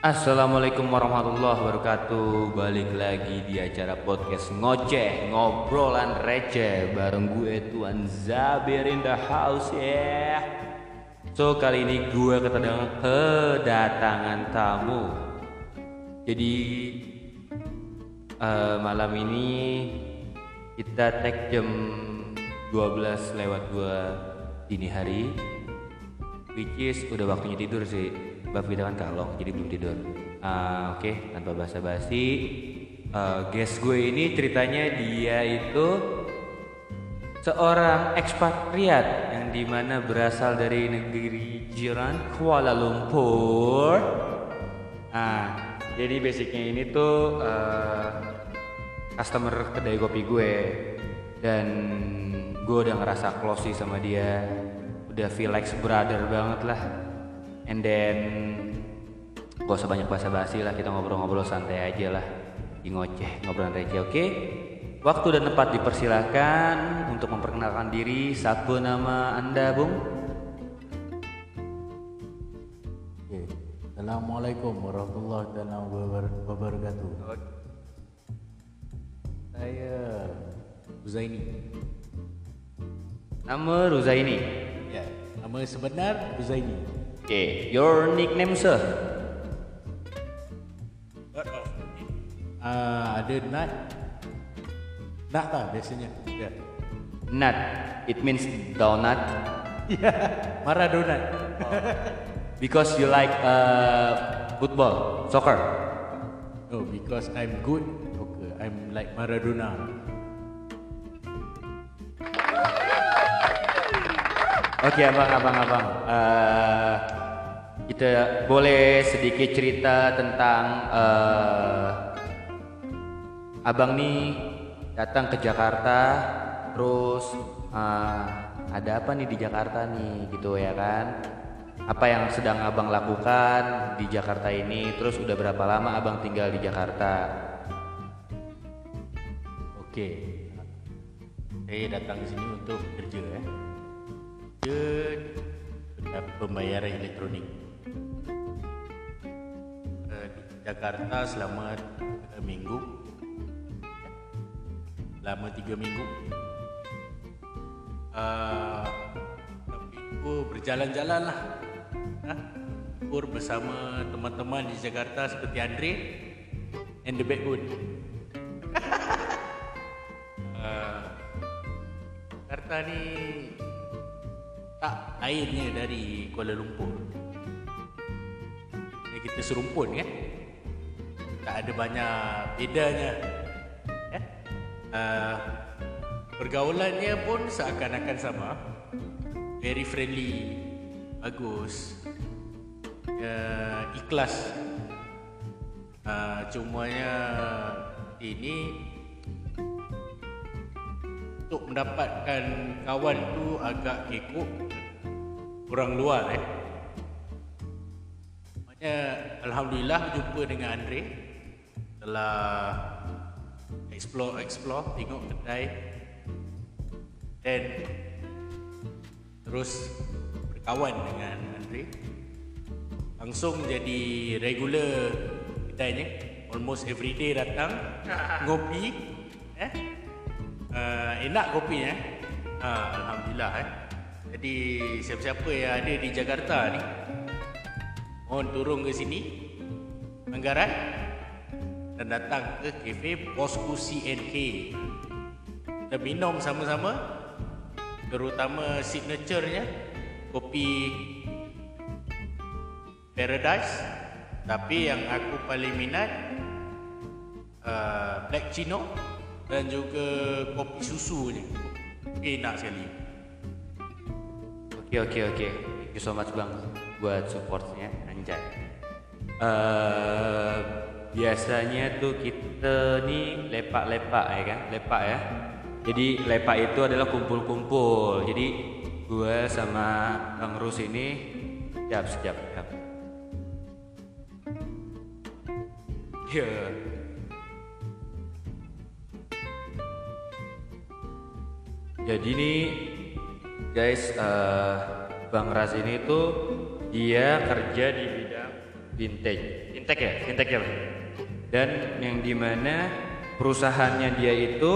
Assalamualaikum warahmatullahi wabarakatuh. Balik lagi di acara podcast ngoceh Ngobrolan receh Bareng gue Tuan Zabir in the house ya yeah. So kali ini gue kedatangan, kedatangan tamu. Jadi uh, malam ini kita tag jam 12 lewat 2 dini hari Which is udah waktunya tidur sih Bab kita kan kalong jadi belum tidur. Uh, Oke, okay, tanpa basa-basi, uh, guest gue ini ceritanya dia itu seorang ekspatriat yang di mana berasal dari negeri jiran Kuala Lumpur. Nah, jadi basicnya ini tuh uh, customer kedai kopi gue dan gue udah ngerasa close sih sama dia, udah feel like brother banget lah and then gak usah banyak basa-basi lah kita ngobrol-ngobrol santai aja lah. Di ngoceh ngobrolan receh oke? Okay? waktu dan tempat dipersilahkan untuk memperkenalkan diri. Sapu nama anda bung? Okay. Assalamualaikum warahmatullahi wabarakatuh. Saya Ruzaini. Nama Ruzaini? Ya nama sebenar Ruzaini okay. your nickname sir? Uh, ada nut. Nut lah biasanya. Yeah. Nut. It means donut. yeah, marah donut. Oh. Because you like uh, football, soccer. No, because I'm good. Okay, I'm like Maradona. Oke okay, abang abang abang. Uh, kita boleh sedikit cerita tentang uh, abang nih datang ke Jakarta terus uh, ada apa nih di Jakarta nih gitu ya kan? Apa yang sedang abang lakukan di Jakarta ini terus udah berapa lama abang tinggal di Jakarta? Oke. Saya datang ke sini untuk kerja ya. Kerja pembayaran elektronik Jakarta selama tiga minggu. Selama tiga minggu. Uh, itu berjalan-jalan lah. Uh, bersama teman-teman di Jakarta seperti Andre and the backbone uh, Jakarta ni tak lainnya dari Kuala Lumpur. Kita serumpun kan ya? Tak ada banyak bedanya. Ya? uh, pergaulannya pun seakan-akan sama. Very friendly. Bagus. Uh, ikhlas. Uh, cumanya ini untuk mendapatkan kawan tu agak kekok. Orang luar eh. Maknanya, Alhamdulillah jumpa dengan Andre telah explore explore tengok kedai dan terus berkawan dengan Andre. Langsung jadi regular kedainya. Almost every day datang ngopi eh? Uh, enak kopi eh? Uh, alhamdulillah eh? Jadi siapa-siapa yang ada di Jakarta ni mohon turun ke sini Manggaran dan datang ke kafe Bosku CNK. Kita minum sama-sama terutama signaturenya kopi Paradise tapi yang aku paling minat uh, Black Chino dan juga kopi susu ni. Enak sekali. Oke oke oke. Thank you so much bang buat supportnya anjay. Uh, biasanya tuh kita nih lepak-lepak ya kan? Lepak ya. Jadi lepak itu adalah kumpul-kumpul. Jadi gue sama Kang Rus ini siap siap siap ya jadi nih guys uh, Bang Ras ini tuh dia kerja di bidang vintage fintech ya, fintech ya, Bang. Dan yang di mana perusahaannya dia itu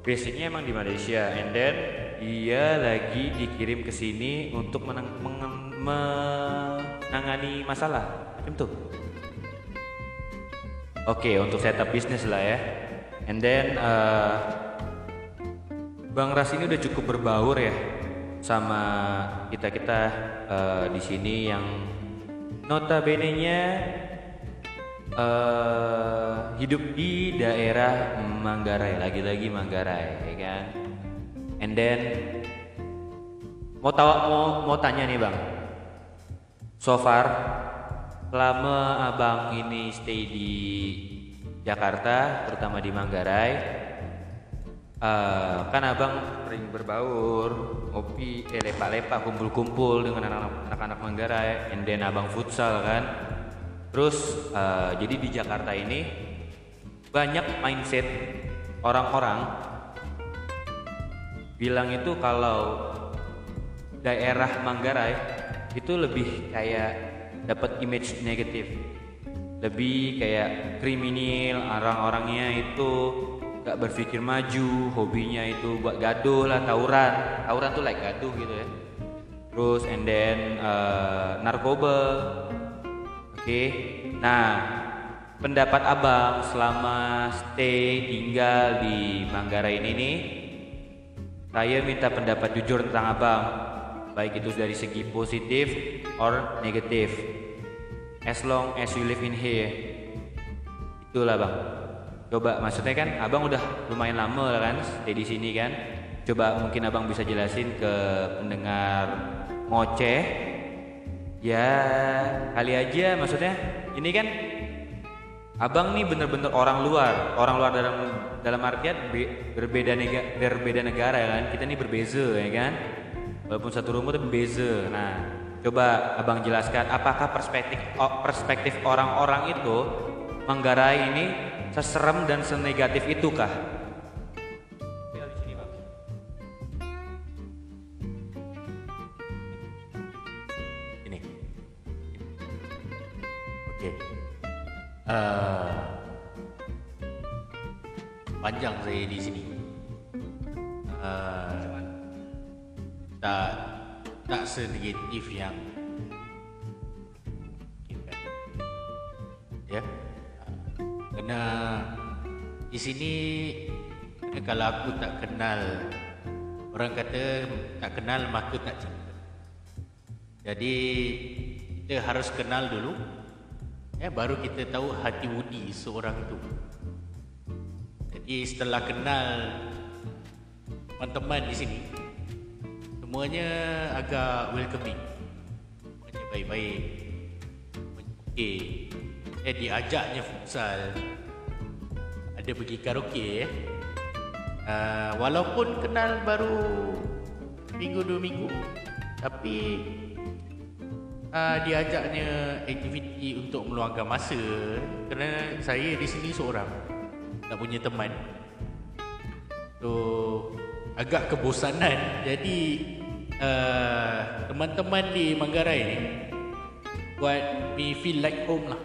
basicnya emang di Malaysia, and then dia lagi dikirim ke sini untuk menang, mengen- menangani masalah, tuh. Oke, untuk setup bisnis lah ya. And then eh, Bang Ras ini udah cukup berbaur ya sama kita kita di sini yang notabene-nya eh, hidup di daerah Manggarai, lagi-lagi Manggarai, ya kan? And then mau tahu mau mau tanya nih bang, so far selama abang ini stay di Jakarta, terutama di Manggarai, eh, kan abang sering berbaur, ngopi, eh, lepak-lepak, kumpul-kumpul dengan anak-anak Manggarai, and then abang futsal kan. Terus eh, jadi di Jakarta ini banyak mindset orang-orang bilang itu kalau daerah Manggarai itu lebih kayak dapat image negatif. Lebih kayak kriminal orang-orangnya itu gak berpikir maju hobinya itu buat gaduh lah tawuran. Tawuran tuh like gaduh gitu ya. Terus and then eh, narkoba oke nah pendapat abang selama stay tinggal di Manggarai ini nih saya minta pendapat jujur tentang abang, baik itu dari segi positif or negatif. As long as you live in here, itulah bang. Coba maksudnya kan abang udah lumayan lama lah kan stay di sini kan. Coba mungkin abang bisa jelasin ke pendengar ngoceh. Ya kali aja maksudnya ini kan Abang nih bener-bener orang luar, orang luar dalam dalam artian be- berbeda nega, berbeda negara ya kan. Kita nih berbeza ya kan. Walaupun satu rumah tapi beza. Nah, coba abang jelaskan apakah perspektif perspektif orang-orang itu Manggarai ini seserem dan senegatif itukah? Uh, panjang saya di sini. Uh, tak tak senegatif yang ya. Kena di sini kena kalau aku tak kenal orang kata tak kenal maka tak cinta. Jadi kita harus kenal dulu ya baru kita tahu hati budi seorang itu. Jadi setelah kenal teman-teman di sini semuanya agak welcoming. Semuanya baik-baik. Semuanya okey. Eh diajaknya futsal. Ada pergi karaoke ya. Uh, walaupun kenal baru minggu dua minggu tapi uh, diajaknya aktiviti untuk meluangkan masa kerana saya di sini seorang tak punya teman so agak kebosanan jadi uh, teman-teman di Manggarai ni buat me feel like home lah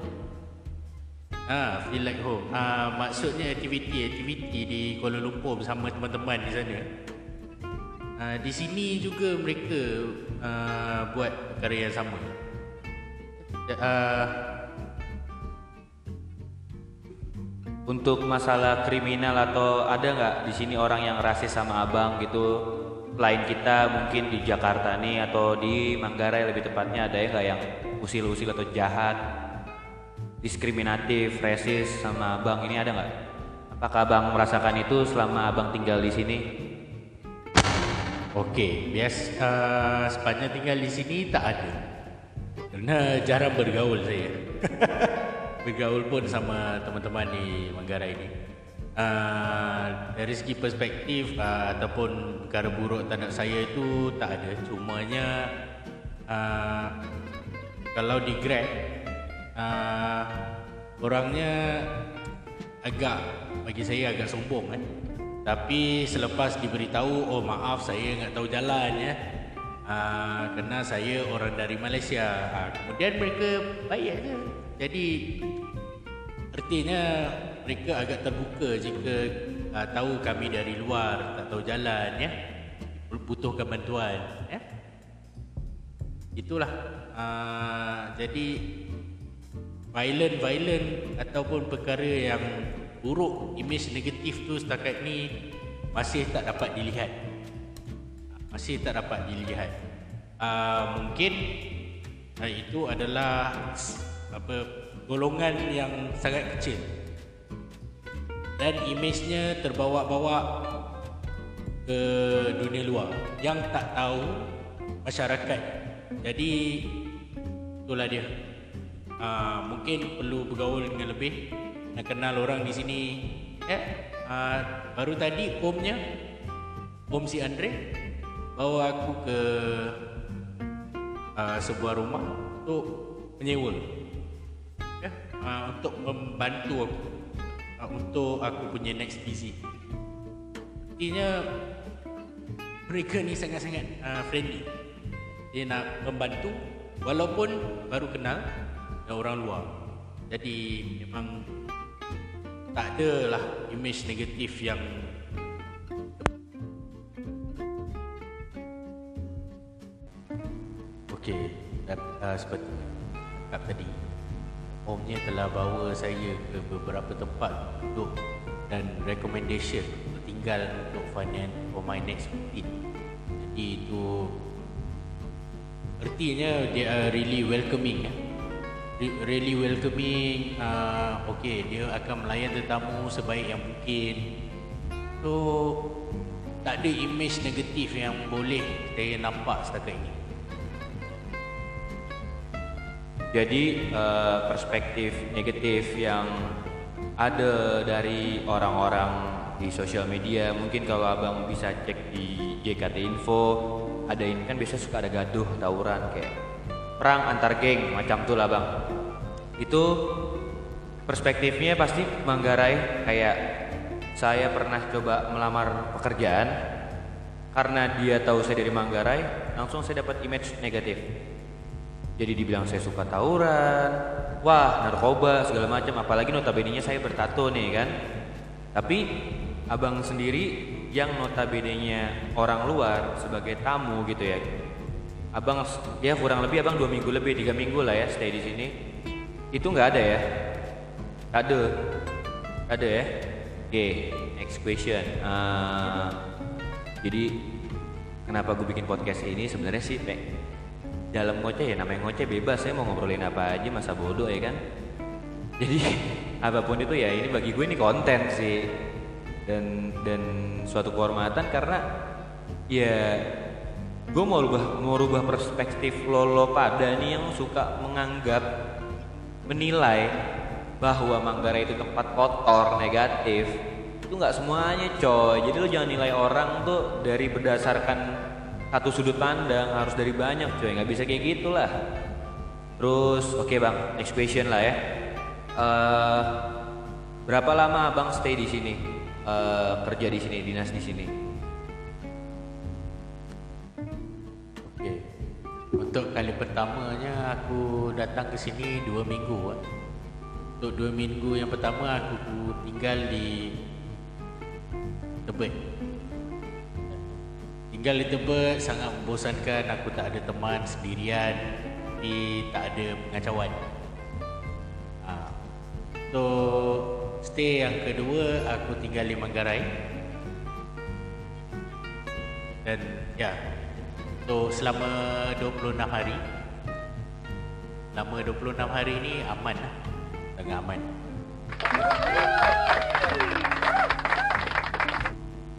Ah, feel like home. Ah, maksudnya aktiviti-aktiviti di Kuala Lumpur bersama teman-teman di sana. Ah, di sini juga mereka ah, buat perkara yang sama. Ah, Untuk masalah kriminal atau ada nggak di sini orang yang rasis sama abang gitu? Selain kita mungkin di Jakarta nih atau di Manggarai lebih tepatnya ada ya nggak yang usil-usil atau jahat, diskriminatif, rasis sama abang ini ada nggak? Apakah abang merasakan itu selama abang tinggal di sini? Okey, bias uh, sepanjang tinggal di sini tak ada. Kerana jarang bergaul saya. bergaul pun sama teman-teman di Manggarai ini. Uh, dari segi perspektif uh, ataupun perkara buruk terhadap saya itu tak ada. Cumanya uh, kalau di Grab uh, orangnya agak bagi saya agak sombong kan. Tapi selepas diberitahu, oh maaf saya nggak tahu jalan ya. Uh, kerana saya orang dari Malaysia. Uh, kemudian mereka baik aja. jadi artinya mereka agak terbuka jika uh, tahu kami dari luar tak tahu jalan ya butuhkan bantuan ya itulah uh, jadi violent violent ataupun perkara yang buruk image negatif tu setakat ni masih tak dapat dilihat masih tak dapat dilihat. Uh, mungkin uh, itu adalah apa golongan yang sangat kecil. Dan imejnya terbawa-bawa ke dunia luar yang tak tahu masyarakat. Jadi itulah dia. Uh, mungkin perlu bergaul dengan lebih. Nak kenal orang di sini. Ya uh, baru tadi omnya om si Andre bawa aku ke uh, sebuah rumah untuk menyewa. Ya uh, untuk membantu aku uh, untuk aku punya next busy. Artinya mereka ni sangat-sangat uh, friendly. Dia nak membantu walaupun baru kenal dengan orang luar. Jadi memang tak ada lah image negatif yang Okey, uh, seperti cakap tadi Omnya telah bawa saya ke beberapa tempat untuk dan recommendation untuk tinggal untuk finance for my next meeting. Jadi itu artinya dia are really welcoming eh. really welcoming uh, okay dia akan melayan tetamu sebaik yang mungkin so tak ada image negatif yang boleh saya nampak setakat ini Jadi uh, perspektif negatif yang ada dari orang-orang di sosial media mungkin kalau abang bisa cek di JKT Info ada ini kan biasa suka ada gaduh tawuran kayak perang antar geng macam tuh lah bang. Itu perspektifnya pasti Manggarai kayak saya pernah coba melamar pekerjaan karena dia tahu saya dari Manggarai langsung saya dapat image negatif jadi dibilang saya suka tawuran wah narkoba segala macam. Apalagi notabene nya saya bertato nih kan? Tapi abang sendiri yang notabene nya orang luar sebagai tamu gitu ya. Abang ya kurang lebih abang dua minggu lebih tiga minggu lah ya stay di sini. Itu nggak ada ya? Ada. Ada ya? Oke okay, next question. Uh, jadi kenapa gue bikin podcast ini? Sebenarnya sih dalam ngoceh ya namanya ngoceh bebas saya mau ngobrolin apa aja masa bodoh ya kan? Jadi apa pun itu ya ini bagi gue ini konten sih. Dan dan suatu kehormatan karena ya gue mau rubah mau rubah perspektif lo lo pada nih yang suka menganggap menilai bahwa Manggarai itu tempat kotor negatif itu nggak semuanya coy. Jadi lo jangan nilai orang tuh dari berdasarkan satu sudut pandang harus dari banyak coy nggak bisa kayak gitulah. Terus oke okay bang. Next question lah ya. Uh, berapa lama abang stay di sini? Uh, kerja di sini dinas di sini? Oke. Okay. untuk kali pertamanya aku datang ke sini dua minggu untuk dua minggu yang pertama aku tinggal di Tebet Tinggal di Tebet sangat membosankan. Aku tak ada teman sendirian. Tapi tak ada pengacauan. Ha. So Stay yang kedua Aku tinggal di Manggarai. Dan ya. So selama 26 hari. Selama 26 hari ni aman lah. Sangat aman.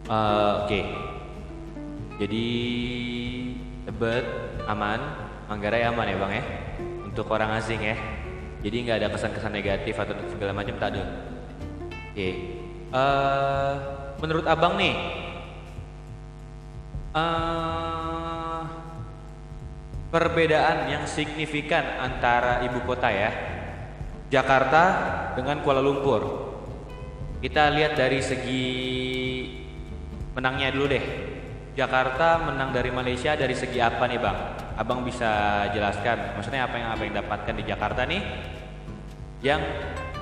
Uh, Oke okay. Jadi Tebet aman, Manggarai aman ya bang ya untuk orang asing ya. Jadi nggak ada kesan-kesan negatif atau segala macam tak ada. Oke. Uh, menurut abang nih, uh, perbedaan yang signifikan antara ibu kota ya, Jakarta dengan Kuala Lumpur. Kita lihat dari segi menangnya dulu deh. Jakarta menang dari Malaysia dari segi apa nih bang? Abang bisa jelaskan, maksudnya apa yang abang dapatkan di Jakarta nih yang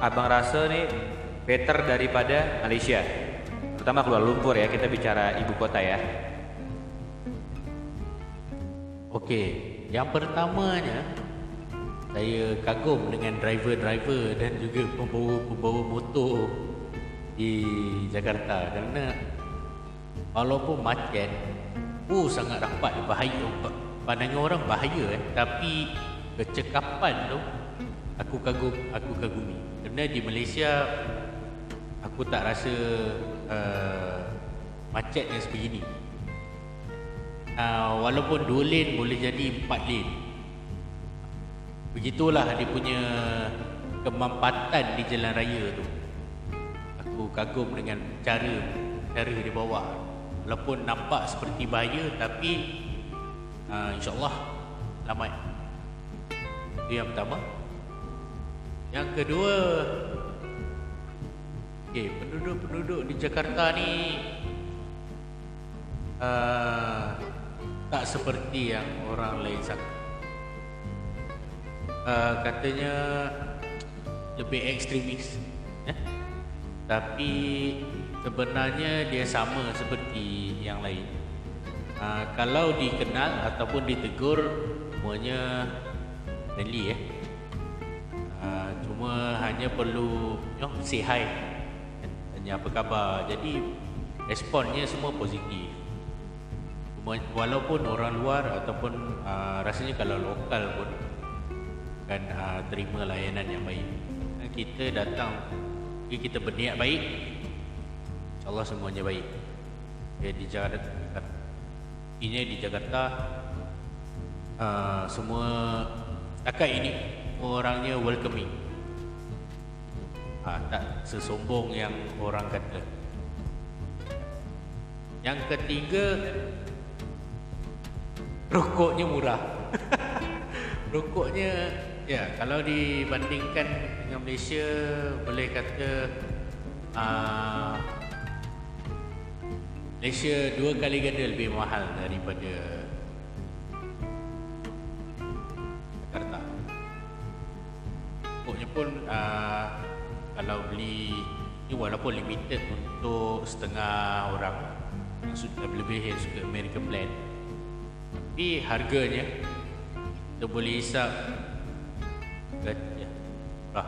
abang rasa nih better daripada Malaysia terutama Kuala Lumpur ya kita bicara ibu kota ya Okey, yang pertamanya saya kagum dengan driver-driver dan juga pembawa-pembawa motor di Jakarta kerana walaupun macet, oh sangat rapat bahaya. Pandangan orang bahaya eh. Tapi kecekapan tu aku kagum aku kagumi. Kerana di Malaysia aku tak rasa uh, macetnya sebegini. Uh, walaupun dua lane boleh jadi empat lane. Begitulah dia punya kemampatan di jalan raya tu. Aku kagum dengan cara cara dia bawa walaupun nampak seperti bahaya tapi uh, insyaallah selamat itu yang pertama yang kedua Okay, penduduk-penduduk di Jakarta ni uh, tak seperti yang orang lain sangka. Uh, katanya lebih ekstremis. Eh? Tapi sebenarnya dia sama seperti. Uh, kalau dikenal ataupun ditegur, semuanya friendly eh. Uh, cuma hanya perlu you know, say hi tanya apa khabar. Jadi responnya semua positif. Walaupun orang luar ataupun uh, rasanya kalau lokal pun akan uh, terima layanan yang baik. Kita datang kita berniat baik insyaallah semuanya baik. Okay, di Jakarta ini di Jakarta uh, semua takat ini orangnya welcoming. Ha, tak sesombong yang orang kata. Yang ketiga rokoknya murah. Rokoknya ya kalau dibandingkan dengan Malaysia boleh kata uh, Malaysia dua kali ganda lebih mahal daripada Jakarta. Rokoknya pun uh, kalau beli ni walaupun limited untuk setengah orang yang sudah lebih yang suka American blend tapi harganya kita boleh hisap. Ya,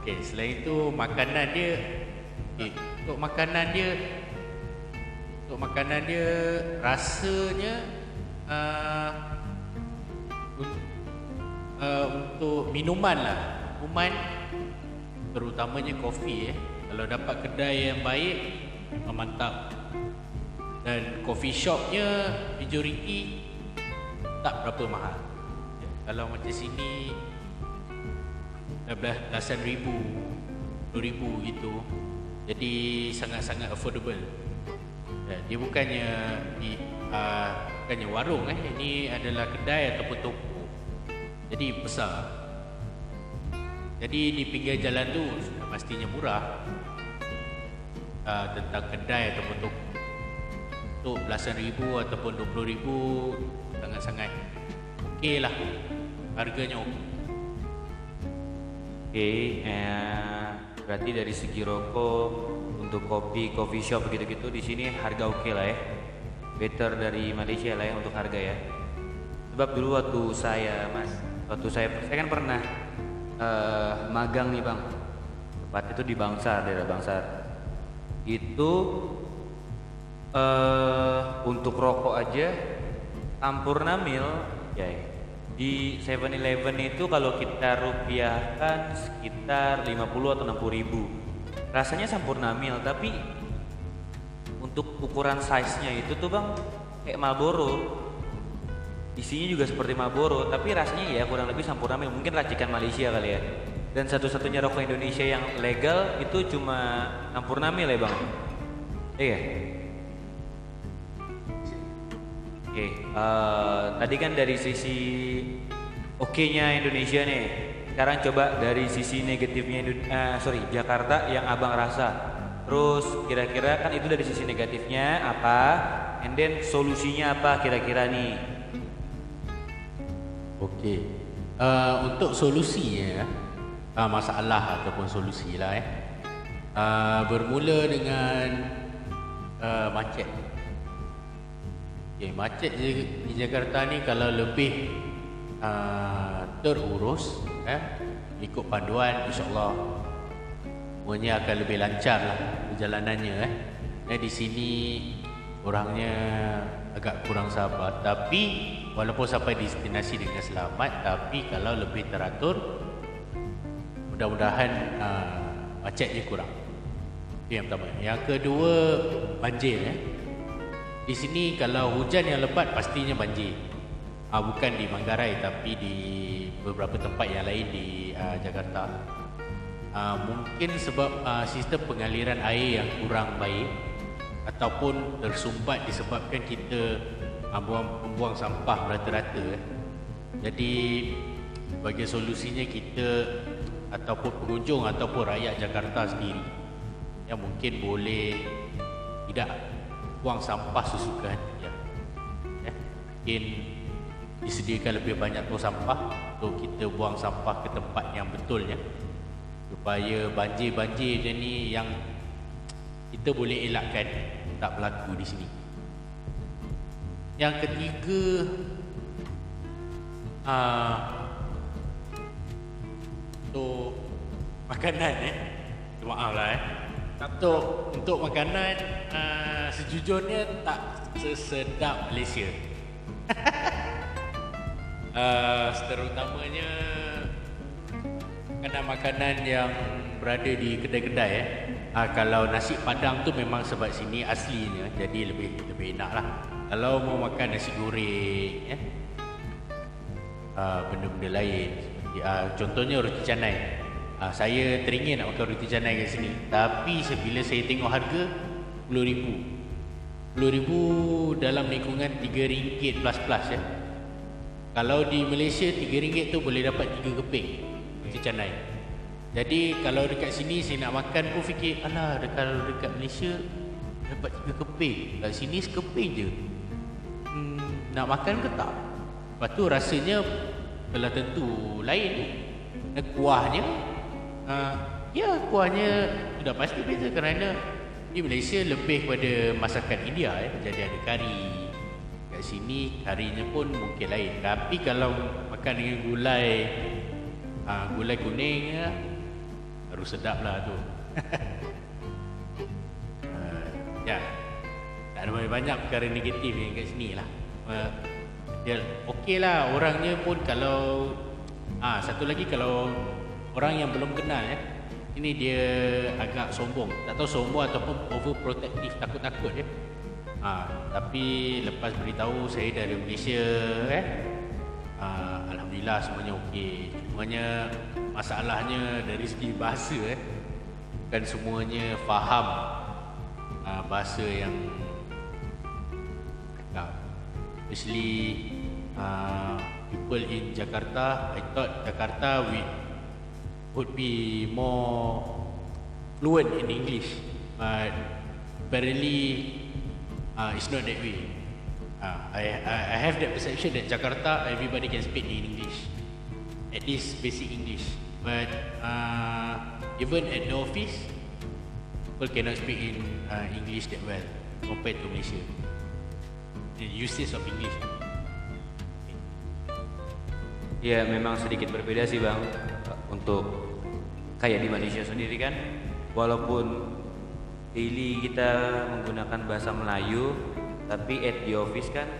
Okey, selain itu makanan dia okay, untuk makanan dia untuk makanan dia rasanya uh, uh, untuk minuman lah. Minuman terutamanya kopi eh. Kalau dapat kedai yang baik memang mantap. Dan coffee shopnya majoriti tak berapa mahal. Ya, kalau macam sini dah belasan ribu puluh ribu gitu jadi sangat-sangat affordable. Ya, dia bukannya di, uh, bukannya warung eh. Ini adalah kedai ataupun toko. Jadi besar. Jadi di pinggir jalan tu pastinya murah. Uh, tentang kedai ataupun toko. Untuk belasan ribu ataupun dua puluh ribu sangat-sangat okey lah. Harganya okey. Okay, eh, berarti dari segi rokok untuk kopi coffee shop gitu-gitu di sini harga oke okay lah ya. Better dari Malaysia lah ya untuk harga ya. Sebab dulu waktu saya mas waktu saya saya kan pernah uh, magang nih bang. Tempat itu di Bangsar daerah Bangsar. Itu uh, untuk rokok aja Ampurna Mil ya di 7-Eleven itu kalau kita rupiahkan sekitar 50 atau 60 ribu. Rasanya Sampurna Mil tapi untuk ukuran size nya itu tuh bang kayak Marlboro. Isinya juga seperti Marlboro tapi rasanya ya kurang lebih Sampurna Mil. Mungkin racikan Malaysia kali ya. Dan satu-satunya rokok Indonesia yang legal itu cuma Sampurna Mil ya bang? Iya oke okay. uh, eh, tadi kan dari sisi oke-nya Indonesia nih sekarang coba dari sisi negatifnya uh, sorry Jakarta yang abang rasa terus kira-kira kan itu dari sisi negatifnya apa and then solusinya apa kira-kira nih Okey. Uh, untuk solusinya uh, masalah ataupun solusi lah eh. Uh, bermula dengan uh, macet. Okay, macet di, di Jakarta ni kalau lebih uh, terurus eh, ikut panduan insyaAllah semuanya akan lebih lancar lah perjalanannya eh. Eh, di sini orangnya agak kurang sabar tapi walaupun sampai destinasi dengan selamat tapi kalau lebih teratur mudah-mudahan uh, macetnya kurang itu yang pertama yang kedua banjir eh. Di sini kalau hujan yang lebat pastinya banjir uh, bukan di Manggarai tapi di beberapa tempat yang lain di uh, Jakarta uh, mungkin sebab uh, sistem pengaliran air yang kurang baik ataupun tersumbat disebabkan kita uh, buang membuang sampah rata-rata eh. Jadi bagi solusinya kita ataupun pengunjung ataupun rakyat Jakarta sendiri yang mungkin boleh tidak buang sampah sesuka hati ya. Mungkin disediakan lebih banyak tong sampah untuk kita buang sampah ke tempat yang betul ya. Supaya banjir-banjir macam ni yang kita boleh elakkan tak berlaku di sini. Yang ketiga uh, untuk makanan eh. Maaf lah eh. Untuk untuk makanan uh, sejujurnya tak sesedap Malaysia. uh, terutamanya makanan-makanan yang berada di kedai-kedai eh. Uh, kalau nasi padang tu memang sebab sini aslinya jadi lebih lebih enak lah. Kalau mau makan nasi goreng eh. Uh, benda-benda lain uh, contohnya roti canai. Uh, saya teringin nak makan roti canai kat sini. Tapi bila saya tengok harga RM10,000. RM10,000 dalam lingkungan RM3 plus-plus ya. Kalau di Malaysia RM3 tu boleh dapat 3 keping roti canai. Jadi kalau dekat sini saya nak makan pun fikir Alah kalau dekat Malaysia Dapat tiga keping Kat sini sekeping je hmm, Nak makan ke tak? Lepas tu rasanya Telah tentu lain Dan kuahnya uh, Ya kuahnya Sudah pasti beza kerana Di Malaysia lebih kepada masakan India eh. Jadi ada kari. Kat sini karinya pun mungkin lain. Tapi kalau makan dengan gulai uh, Gulai kuning ya, Baru sedap lah tu. Uh, Ya. Tak ada banyak perkara negatif yang kat sini lah. Ya okey lah orangnya pun kalau ah Satu lagi kalau Orang yang belum kenal eh Ini dia agak sombong. Tak tahu sombong ataupun overprotective Takut-takut je ah, Tapi lepas beritahu saya dari Malaysia eh ah, Alhamdulillah semuanya okey. Semuanya masalahnya dari segi bahasa eh kan semuanya faham uh, bahasa yang uh, especially uh, people in Jakarta I thought Jakarta we would be more fluent in English but apparently uh, it's not that way uh, I, I I have that perception that Jakarta everybody can speak in English at least basic English. But uh, even at the office, people cannot speak in uh, English that well compared to Malaysia. The usage of English. Ya memang sedikit berbeda sih bang untuk kayak di Malaysia sendiri kan. Walaupun daily kita menggunakan bahasa Melayu tapi at the office kan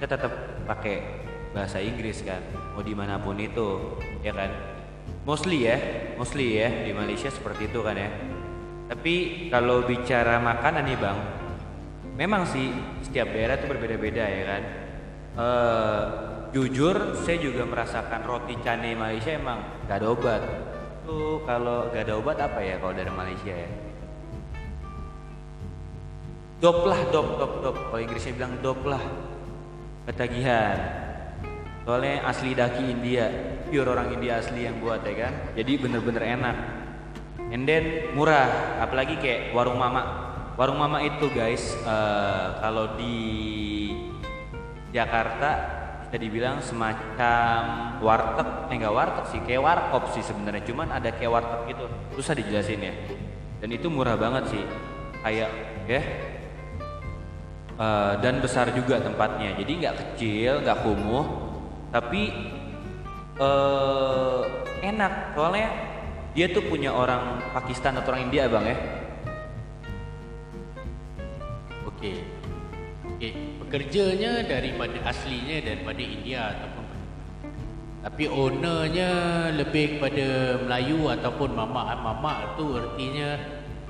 kita tetap pakai bahasa Inggris kan. Mau di mana pun itu ya kan? Mostly ya mostly ya di Malaysia seperti itu kan ya. Tapi kalau bicara makanan nih bang memang sih setiap daerah itu berbeda-beda ya kan. Uh, jujur saya juga merasakan roti cane Malaysia emang gak ada obat. Tuh kalau gak ada obat apa ya kalau dari Malaysia ya? Dop lah dop dop dop. Kalau Inggrisnya bilang dop lah. Ketagihan. Soalnya asli daki India pure orang India asli yang buat ya kan? Jadi bener-bener enak. And then murah. Apalagi kayak warung mama. Warung mama itu guys uh, kalau di Jakarta bisa dibilang semacam warteg. Eh enggak warteg sih kayak warkop sih sebenarnya. Cuman ada kayak warteg gitu. Susah dijelasin ya. Dan itu murah banget sih. Kayak ya. Eh, dan besar juga tempatnya. Jadi nggak kecil nggak kumuh. Tapi eh enak. Soalnya dia tuh punya orang Pakistan atau orang India bang ya. Okey. Okey, pekerjanya daripada aslinya daripada India ataupun tapi ownernya lebih kepada Melayu ataupun mamak mamak tu artinya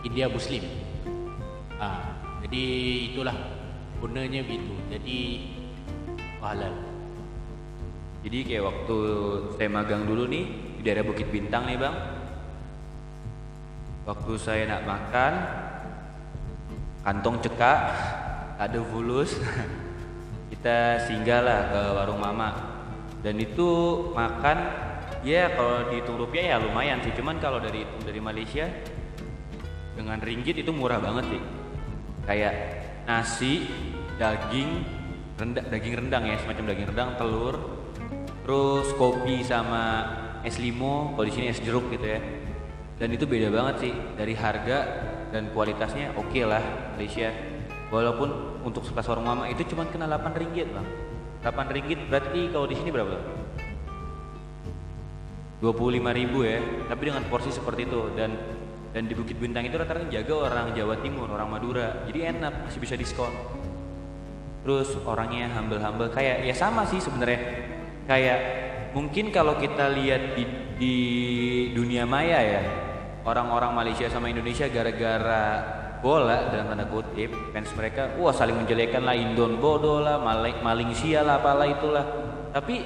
India Muslim. Ah, jadi itulah ownernya begitu. Jadi halal. Jadi kayak waktu saya magang dulu nih di daerah Bukit Bintang nih bang. Waktu saya nak makan, kantong cekak, ada fulus, kita singgahlah ke warung mama. Dan itu makan, ya kalau dihitung rupiah ya lumayan sih. Cuman kalau dari dari Malaysia dengan ringgit itu murah banget sih. Kayak nasi, daging, rendang, daging rendang ya, semacam daging rendang, telur, terus kopi sama es limo, kalau di sini es jeruk gitu ya. Dan itu beda banget sih dari harga dan kualitasnya oke lah Malaysia. Walaupun untuk sekelas warung mama itu cuma kena 8 ringgit bang. 8 ringgit berarti kalau di sini berapa? 25 ribu ya, tapi dengan porsi seperti itu dan dan di Bukit Bintang itu rata-rata jaga orang Jawa Timur, orang Madura, jadi enak masih bisa diskon. Terus orangnya humble-humble kayak ya sama sih sebenarnya kayak mungkin kalau kita lihat di, di dunia maya ya orang-orang Malaysia sama Indonesia gara-gara bola dalam tanda kutip fans mereka wah saling menjelekan lah Indon bodoh lah maling maling sia lah apalah itulah. Tapi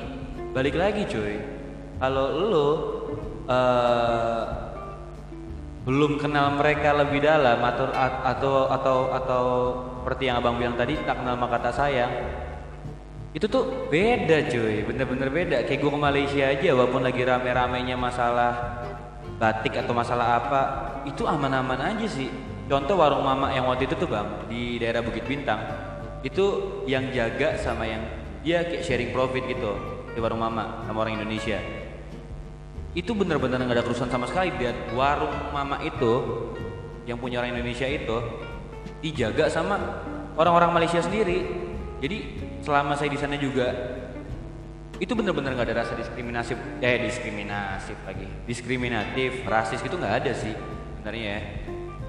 balik lagi cuy. Kalau lo eh, belum kenal mereka lebih dalam atau atau atau atau seperti yang abang bilang tadi tak kenal maka tak sayang itu tuh beda cuy. Bener-bener beda. Kayak gue ke Malaysia aja walaupun lagi rame-ramenya masalah batik atau masalah apa itu aman-aman aja sih contoh warung mama yang waktu itu tuh bang di daerah Bukit Bintang itu yang jaga sama yang dia kayak sharing profit gitu di warung mama sama orang Indonesia. Itu bener-bener nggak ada kerusuhan sama sekali dan warung mama itu yang punya orang Indonesia itu dijaga sama orang-orang Malaysia sendiri. Jadi selama saya di sana juga itu bener-bener nggak ada rasa diskriminasi eh diskriminasi lagi diskriminatif rasis gitu nggak ada sih sebenarnya. ya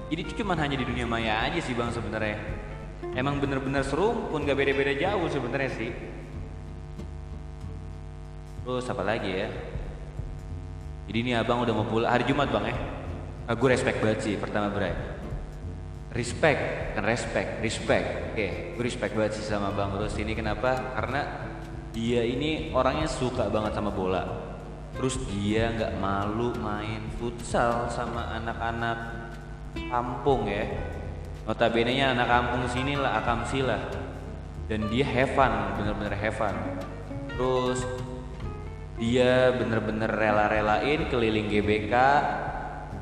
jadi itu cuma hanya di dunia maya aja sih bang sebenarnya. Emang bener-bener seru pun gak beda-beda jauh sebenarnya sih. Terus apa lagi ya? Jadi ini abang udah mau pulang hari Jumat bang ya? Nah, gue respect banget sih pertama berai respect kan respect respect. Oke gue respect banget sih sama bang terus ini kenapa? Karena dia ini orangnya suka banget sama bola. Terus dia nggak malu main futsal sama anak-anak kampung ya. Notabene nya anak kampung sini lah akamsi lah dan dia have fun bener-bener have fun terus dia bener-bener rela-relain keliling GBK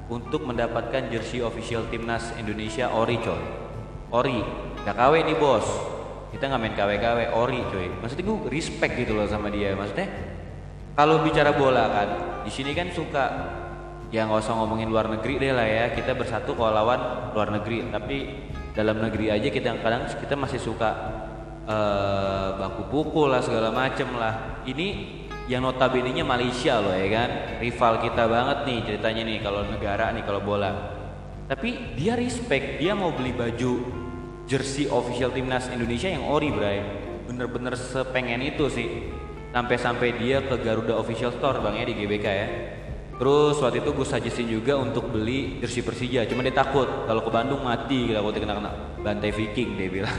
untuk mendapatkan jersey official timnas Indonesia ori coy. Ori gak KW nih bos. Kita nggak main KW-KW ori coy. Maksudnya gue respect gitu loh sama dia. Maksudnya kalau bicara bola kan di sini kan suka ya nggak usah ngomongin luar negeri deh lah ya. Kita bersatu kalau lawan luar negeri. Tapi dalam negeri aja kita kadang kita masih suka uh, baku pukul lah segala macem lah. Ini yang notabene nya Malaysia loh ya kan? Rival kita banget nih ceritanya nih kalau negara nih kalau bola. Tapi dia respect dia mau beli baju jersey official timnas Indonesia yang ori bray. Bener-bener sepengen itu sih. Sampai-sampai dia ke Garuda official store bang ya di GBK ya terus waktu itu gue suggestin juga untuk beli jersey Persija cuma dia takut. Kalau ke Bandung mati kalau kena kena bantai Viking dia bilang.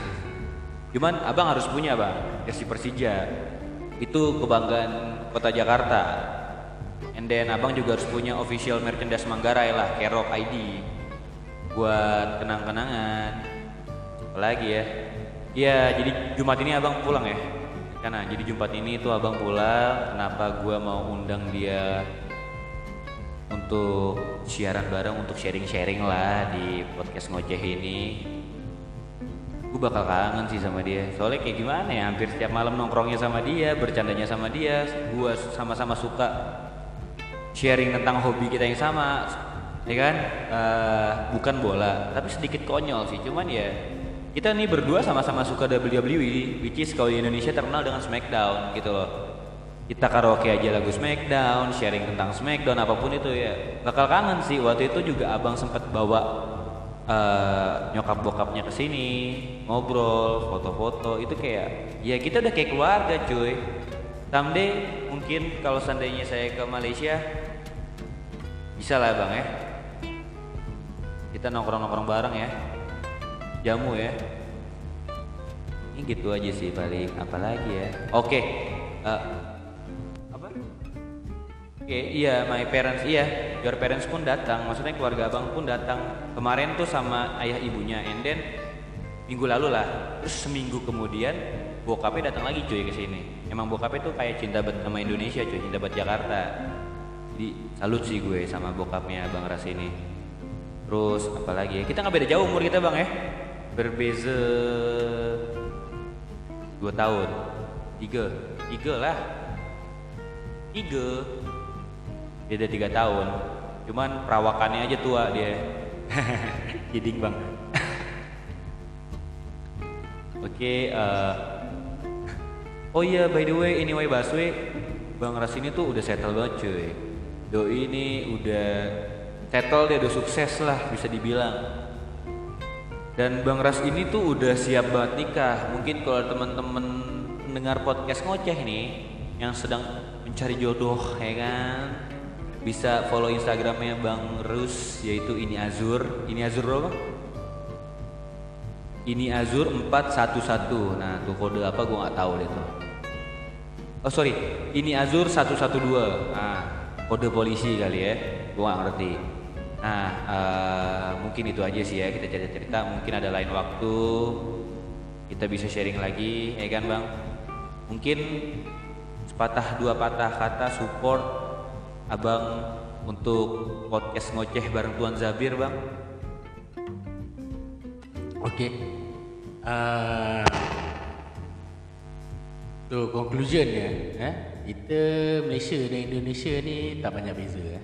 Cuman abang harus punya bang jersey Persija. Itu kebanggaan kota Jakarta. And then abang juga harus punya official merchandise Manggarai lah Kerok ID buat kenang-kenangan. Apalagi ya? Iya jadi Jumat ini abang pulang ya? Karena jadi Jumat ini tuh abang pulang kenapa gua mau undang dia untuk siaran bareng untuk sharing-sharing lah di podcast ngoceh ini. Gue bakal kangen sih sama dia. Soalnya kayak gimana ya hampir setiap malam nongkrongnya sama dia bercandanya sama dia gue sama-sama suka sharing tentang hobi kita yang sama ya kan? Eh, bukan bola tapi sedikit konyol sih. Cuman ya kita nih berdua sama-sama suka WWE which is kalau di Indonesia terkenal dengan Smackdown gitu loh kita karaoke aja lagu Smackdown sharing tentang Smackdown apa pun itu ya. Bakal kangen sih waktu itu juga abang sempat bawa eh, nyokap bokapnya ke sini ngobrol foto-foto itu kayak ya kita udah kayak keluarga cuy. Someday mungkin kalau seandainya saya ke Malaysia bisa lah bang ya. Kita nongkrong-nongkrong bareng ya. Jamu ya. Ini gitu aja sih paling apalagi ya. Oke eh, apa oke iya my parents iya. Your parents pun datang maksudnya keluarga abang pun datang. Kemarin tuh sama ayah ibunya and then minggu lalu lah. Terus seminggu kemudian bokapnya datang lagi cuy ke sini. Emang bokapnya tuh kayak cinta banget sama Indonesia cuy cinta banget Jakarta. Jadi salut sih gue sama bokapnya bang Ras ini. Terus apalagi ya? Kita nggak beda jauh umur kita bang ya? Berbeza dua tahun. Tiga. Tiga lah. Tiga beda tiga tahun. Cuman perawakannya aja tua dia. Kidding bang. Oke eh, oh iya by the way anyway Baswe bang Ras ini tuh udah settle banget cuy. Doi ini udah settle dia udah sukses lah bisa dibilang. Dan Bang Ras ini tuh udah siap banget nikah. Mungkin kalau teman-teman mendengar podcast ngoceh nih yang sedang mencari jodoh ya kan bisa follow Instagramnya Bang Rus yaitu ini Azur. Ini Azur berapa? Ini Azur 411. Nah, tuh kode apa gua nggak tahu deh tuh. Oh sorry, ini Azur 112. Nah, kode polisi kali ya. Gua nggak ngerti. Nah, eh, mungkin itu aja sih ya kita cerita-cerita. Mungkin ada lain waktu kita bisa sharing lagi, ya kan bang? Mungkin sepatah dua patah kata support abang untuk podcast ngoceh bareng Tuan Zabir bang. Okey. Uh, so conclusion ya, eh? kita Malaysia dan Indonesia ni tak banyak beza eh.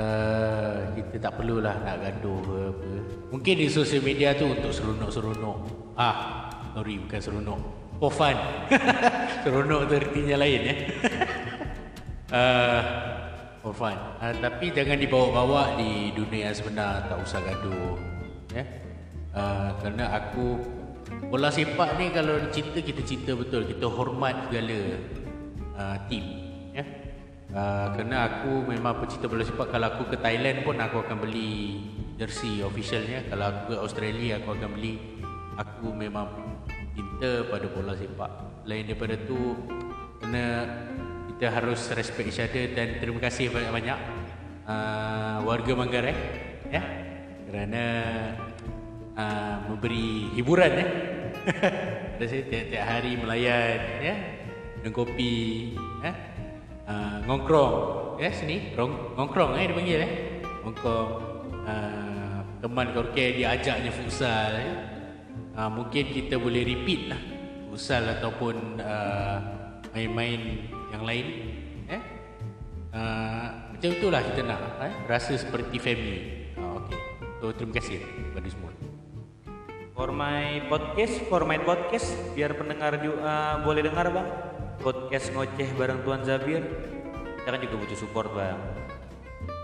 Uh, kita tak perlulah nak gaduh ke apa. Mungkin di sosial media tu untuk seronok-seronok. Ah, sorry bukan seronok. For fun. seronok tu artinya lain ya. uh, for fun. Uh, tapi jangan dibawa-bawa di dunia sebenar, tak usah gaduh. Ya. Uh, kerana aku bola sepak ni kalau cerita kita cerita betul, kita hormat segala uh, ya. Uh, kerana aku memang pecinta bola sepak Kalau aku ke Thailand pun aku akan beli jersey officialnya Kalau aku ke Australia aku akan beli Aku memang cinta pada bola sepak Lain daripada tu Kena kita harus respect each other Dan terima kasih banyak-banyak uh, Warga Manggarai ya, Kerana uh, memberi hiburan ya. Ada saya tiap-tiap hari melayan ya, Minum kopi ya. Uh, ngongkrong ya sini Rong, ngongkrong eh dia panggil eh ngongkrong uh, teman karaoke dia ajaknya futsal eh. uh, mungkin kita boleh repeat lah futsal ataupun uh, main-main yang lain eh uh, macam itulah kita nak eh? rasa seperti family uh, okey so terima kasih kepada semua For my podcast, for my podcast, biar pendengar juga boleh dengar bang. Podcast ngoceh bareng Tuan Zabir. Kita kan juga butuh support bang.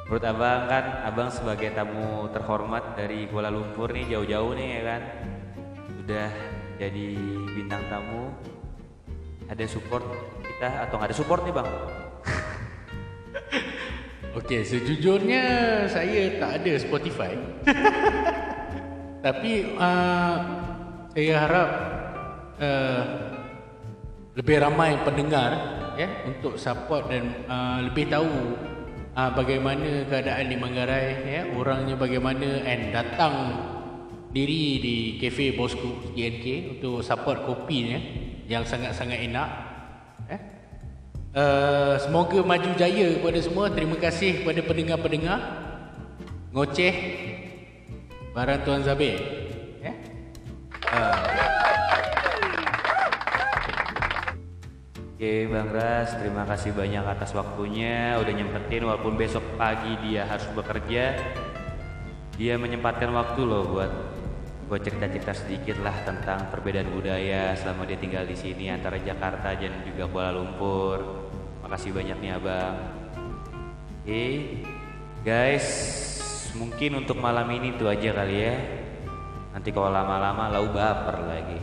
Menurut abang kan, abang sebagai tamu terhormat dari Kuala Lumpur nih jauh-jauh nih ya kan, udah jadi bintang tamu. Ada support kita atau nggak ada support nih bang? Okey, sejujurnya saya tak ada Spotify. Tapi uh, saya harap uh, lebih ramai pendengar ya untuk support dan uh, lebih tahu uh, bagaimana keadaan di Manggarai ya, orangnya bagaimana and datang diri di kafe Bosku TNK untuk support kopinya yang sangat-sangat enak. Eh, semoga maju jaya kepada semua. Terima kasih kepada pendengar-pendengar. Ngoceh barang Tuan Zabir. Eh? eh. Oke okay, Bang Ras, terima kasih banyak atas waktunya. Udah nyempetin walaupun besok pagi dia harus bekerja. Dia menyempatkan waktu loh buat buat cerita-cerita sedikit lah tentang perbedaan budaya selama dia tinggal di sini antara Jakarta dan juga Kuala Lumpur. Makasih banyak nih abang. Oke, guys, mungkin untuk malam ini itu aja kali ya. Nanti kalau lama-lama lau baper lagi.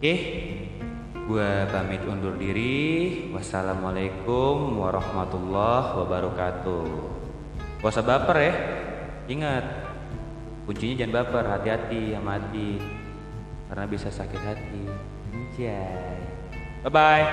Oke, gua pamit undur diri. Wassalamualaikum warahmatullahi wabarakatuh. Gak usah baper ya. Ingat, kuncinya jangan baper hati-hati sama hati karena bisa sakit hati anjay bye bye